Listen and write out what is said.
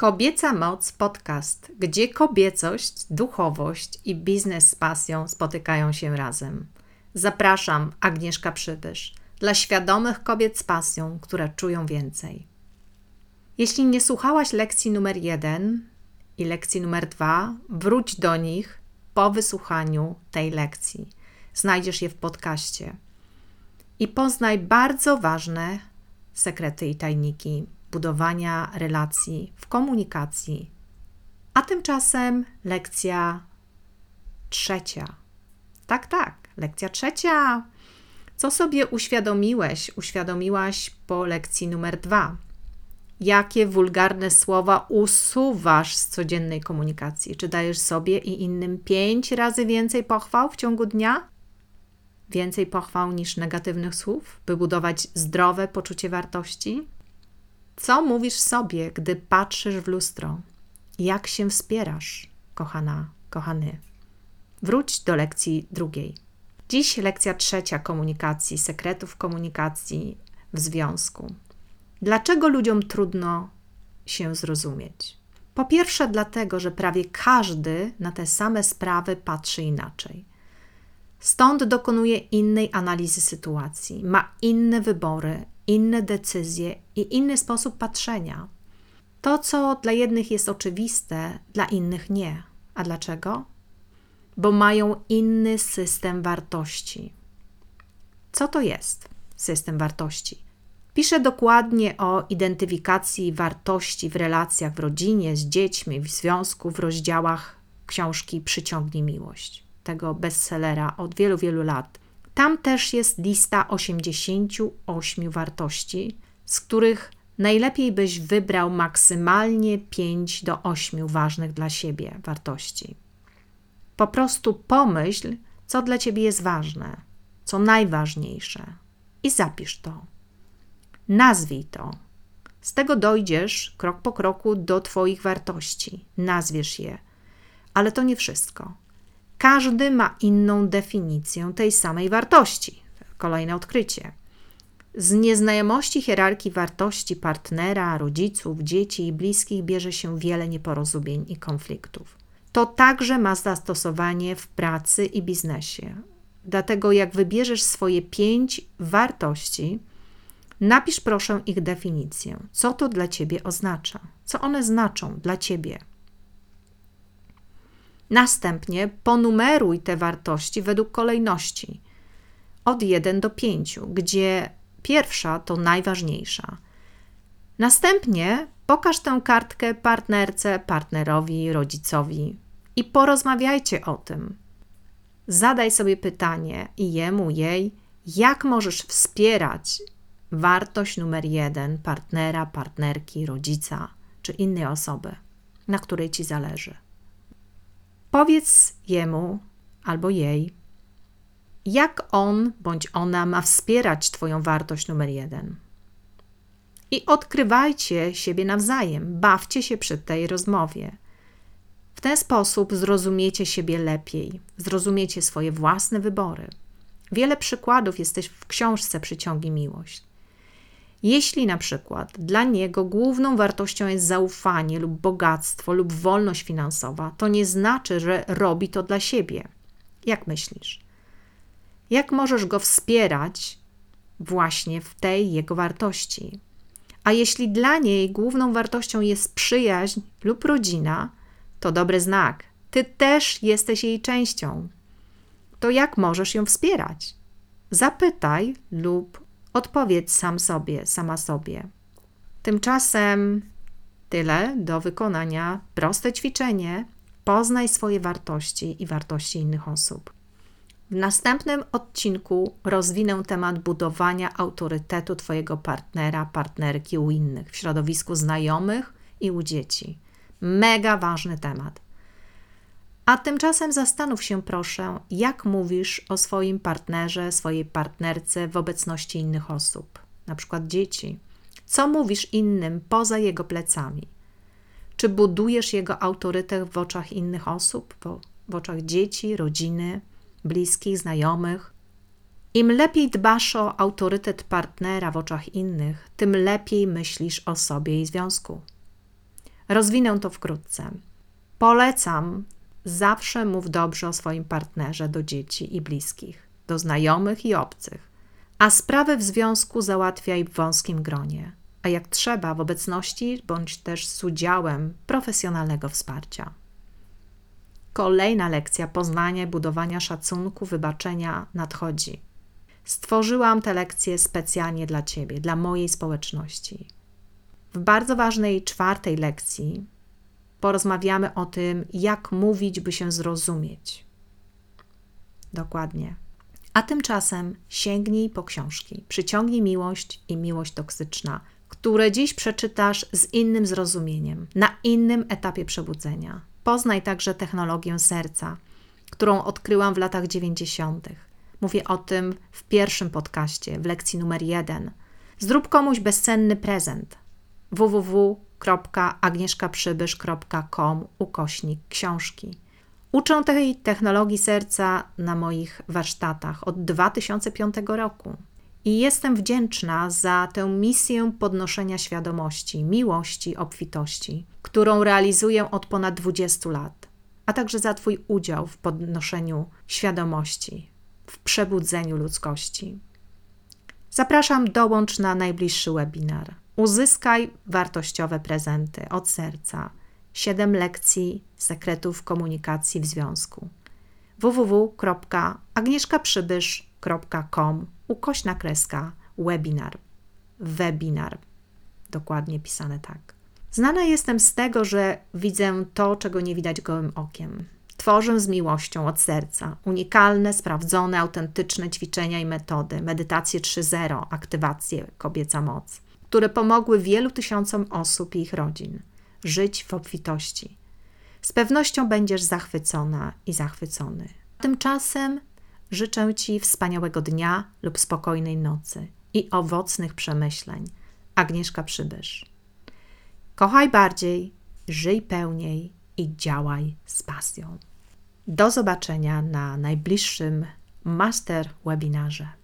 Kobieca Moc Podcast, gdzie kobiecość, duchowość i biznes z pasją spotykają się razem. Zapraszam, Agnieszka Przybysz, dla świadomych kobiet z pasją, które czują więcej. Jeśli nie słuchałaś lekcji numer jeden i lekcji numer dwa, wróć do nich po wysłuchaniu tej lekcji. Znajdziesz je w podcaście. I poznaj bardzo ważne sekrety i tajniki budowania relacji w komunikacji. A tymczasem lekcja trzecia. Tak, tak, lekcja trzecia. Co sobie uświadomiłeś, uświadomiłaś po lekcji numer dwa? Jakie wulgarne słowa usuwasz z codziennej komunikacji? Czy dajesz sobie i innym pięć razy więcej pochwał w ciągu dnia? Więcej pochwał niż negatywnych słów, by budować zdrowe poczucie wartości? Co mówisz sobie, gdy patrzysz w lustro? Jak się wspierasz, kochana, kochany? Wróć do lekcji drugiej. Dziś lekcja trzecia komunikacji, sekretów komunikacji w związku. Dlaczego ludziom trudno się zrozumieć? Po pierwsze, dlatego, że prawie każdy na te same sprawy patrzy inaczej. Stąd dokonuje innej analizy sytuacji, ma inne wybory, inne decyzje i inny sposób patrzenia. To, co dla jednych jest oczywiste, dla innych nie. A dlaczego? Bo mają inny system wartości. Co to jest system wartości? Piszę dokładnie o identyfikacji wartości w relacjach w rodzinie, z dziećmi, w związku w rozdziałach książki Przyciągnij miłość, tego bestsellera od wielu, wielu lat. Tam też jest lista 88 wartości, z których najlepiej byś wybrał maksymalnie 5 do 8 ważnych dla siebie wartości. Po prostu pomyśl, co dla ciebie jest ważne, co najważniejsze i zapisz to. Nazwij to. Z tego dojdziesz krok po kroku do Twoich wartości. Nazwiesz je. Ale to nie wszystko. Każdy ma inną definicję tej samej wartości. Kolejne odkrycie. Z nieznajomości hierarchii wartości partnera, rodziców, dzieci i bliskich bierze się wiele nieporozumień i konfliktów. To także ma zastosowanie w pracy i biznesie. Dlatego, jak wybierzesz swoje pięć wartości, napisz proszę ich definicję. Co to dla ciebie oznacza? Co one znaczą dla ciebie? Następnie ponumeruj te wartości według kolejności od 1 do 5, gdzie pierwsza to najważniejsza. Następnie pokaż tę kartkę partnerce, partnerowi, rodzicowi i porozmawiajcie o tym. Zadaj sobie pytanie i jemu, jej, jak możesz wspierać wartość numer jeden partnera, partnerki, rodzica czy innej osoby, na której ci zależy. Powiedz jemu albo jej, jak on bądź ona ma wspierać Twoją wartość numer jeden. I odkrywajcie siebie nawzajem, bawcie się przy tej rozmowie. W ten sposób zrozumiecie siebie lepiej, zrozumiecie swoje własne wybory. Wiele przykładów jesteś w książce Przyciągi Miłość. Jeśli na przykład dla niego główną wartością jest zaufanie lub bogactwo lub wolność finansowa, to nie znaczy, że robi to dla siebie. Jak myślisz? Jak możesz go wspierać właśnie w tej jego wartości? A jeśli dla niej główną wartością jest przyjaźń lub rodzina, to dobry znak. Ty też jesteś jej częścią. To jak możesz ją wspierać? Zapytaj lub Odpowiedz sam sobie, sama sobie. Tymczasem tyle do wykonania. Proste ćwiczenie. Poznaj swoje wartości i wartości innych osób. W następnym odcinku rozwinę temat budowania autorytetu Twojego partnera, partnerki u innych, w środowisku znajomych i u dzieci. Mega ważny temat. A tymczasem zastanów się, proszę, jak mówisz o swoim partnerze, swojej partnerce w obecności innych osób, na przykład dzieci. Co mówisz innym poza jego plecami? Czy budujesz jego autorytet w oczach innych osób, w oczach dzieci, rodziny, bliskich, znajomych? Im lepiej dbasz o autorytet partnera w oczach innych, tym lepiej myślisz o sobie i związku. Rozwinę to wkrótce. Polecam, zawsze mów dobrze o swoim partnerze do dzieci i bliskich, do znajomych i obcych, a sprawy w związku załatwiaj w wąskim gronie, a jak trzeba w obecności bądź też z udziałem profesjonalnego wsparcia. Kolejna lekcja poznania i budowania szacunku, wybaczenia nadchodzi. Stworzyłam tę lekcję specjalnie dla Ciebie, dla mojej społeczności. W bardzo ważnej czwartej lekcji porozmawiamy o tym, jak mówić, by się zrozumieć. Dokładnie. A tymczasem sięgnij po książki, przyciągnij miłość i miłość toksyczna, które dziś przeczytasz z innym zrozumieniem, na innym etapie przebudzenia. Poznaj także technologię serca, którą odkryłam w latach 90. Mówię o tym w pierwszym podcaście, w lekcji numer jeden. Zrób komuś bezcenny prezent. www.agnieszkaprzybysz.com ukośnik książki. Uczę tej technologii serca na moich warsztatach od 2005 roku. I jestem wdzięczna za tę misję podnoszenia świadomości, miłości, obfitości, którą realizuję od ponad 20 lat, a także za Twój udział w podnoszeniu świadomości, w przebudzeniu ludzkości. Zapraszam, dołącz na najbliższy webinar. Uzyskaj wartościowe prezenty od serca. 7 lekcji sekretów komunikacji w związku. www.agnieszkaprzybysz.com ukośna kreska webinar. Webinar. Dokładnie pisane tak. Znana jestem z tego, że widzę to, czego nie widać gołym okiem. Tworzę z miłością od serca unikalne, sprawdzone, autentyczne ćwiczenia i metody, medytacje 3.0, aktywacje Kobieca Moc, które pomogły wielu tysiącom osób i ich rodzin żyć w obfitości. Z pewnością będziesz zachwycona i zachwycony. Tymczasem życzę Ci wspaniałego dnia lub spokojnej nocy i owocnych przemyśleń. Agnieszka Przybysz. Kochaj bardziej, żyj pełniej i działaj z pasją. Do zobaczenia na najbliższym master webinarze.